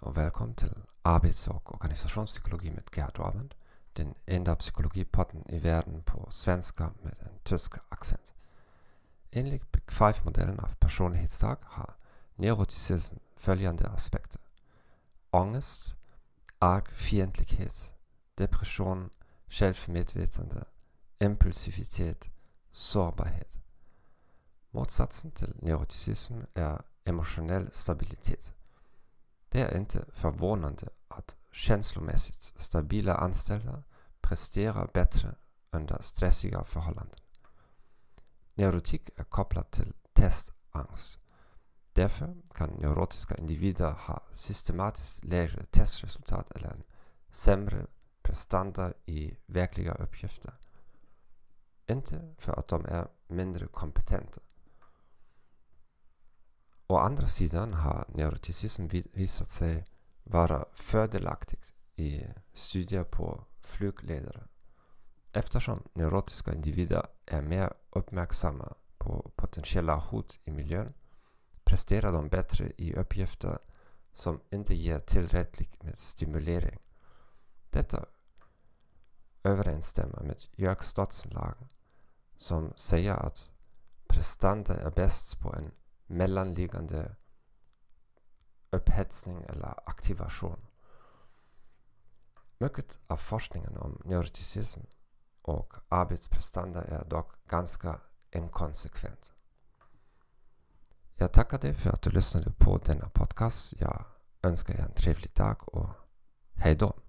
välkommen till arbets och organisationspsykologi med Gerd Orvand. Den enda psykologipodden i världen på svenska med en tysk accent. Enligt Big Five-modellen av personlighetsdrag har neuroticism följande aspekter. Ångest, arg fientlighet, depression, självmedvetande, impulsivitet, sårbarhet. Motsatsen till neuroticism är emotionell stabilitet. Det är inte förvånande att känslomässigt stabila anställda presterar bättre under stressiga förhållanden. Neurotik är kopplad till testangst. Därför kan neurotiska individer ha systematiskt lägre testresultat eller en sämre prestanda i verkliga uppgifter. Inte för att de är mindre kompetenta. Å andra sidan har neuroticism visat sig vara fördelaktigt i studier på flygledare eftersom neurotiska individer är mer uppmärksamma på potentiella hot i miljön presterar de bättre i uppgifter som inte ger tillräckligt med stimulering. Detta överensstämmer med Jörg Stotzenlagen som säger att prestanda är bäst på en mellanliggande upphetsning eller aktivation. Mycket av forskningen om neuroticism och arbetsprestanda är dock ganska inkonsekvent. Jag tackar dig för att du lyssnade på denna podcast. Jag önskar er en trevlig dag och hejdå.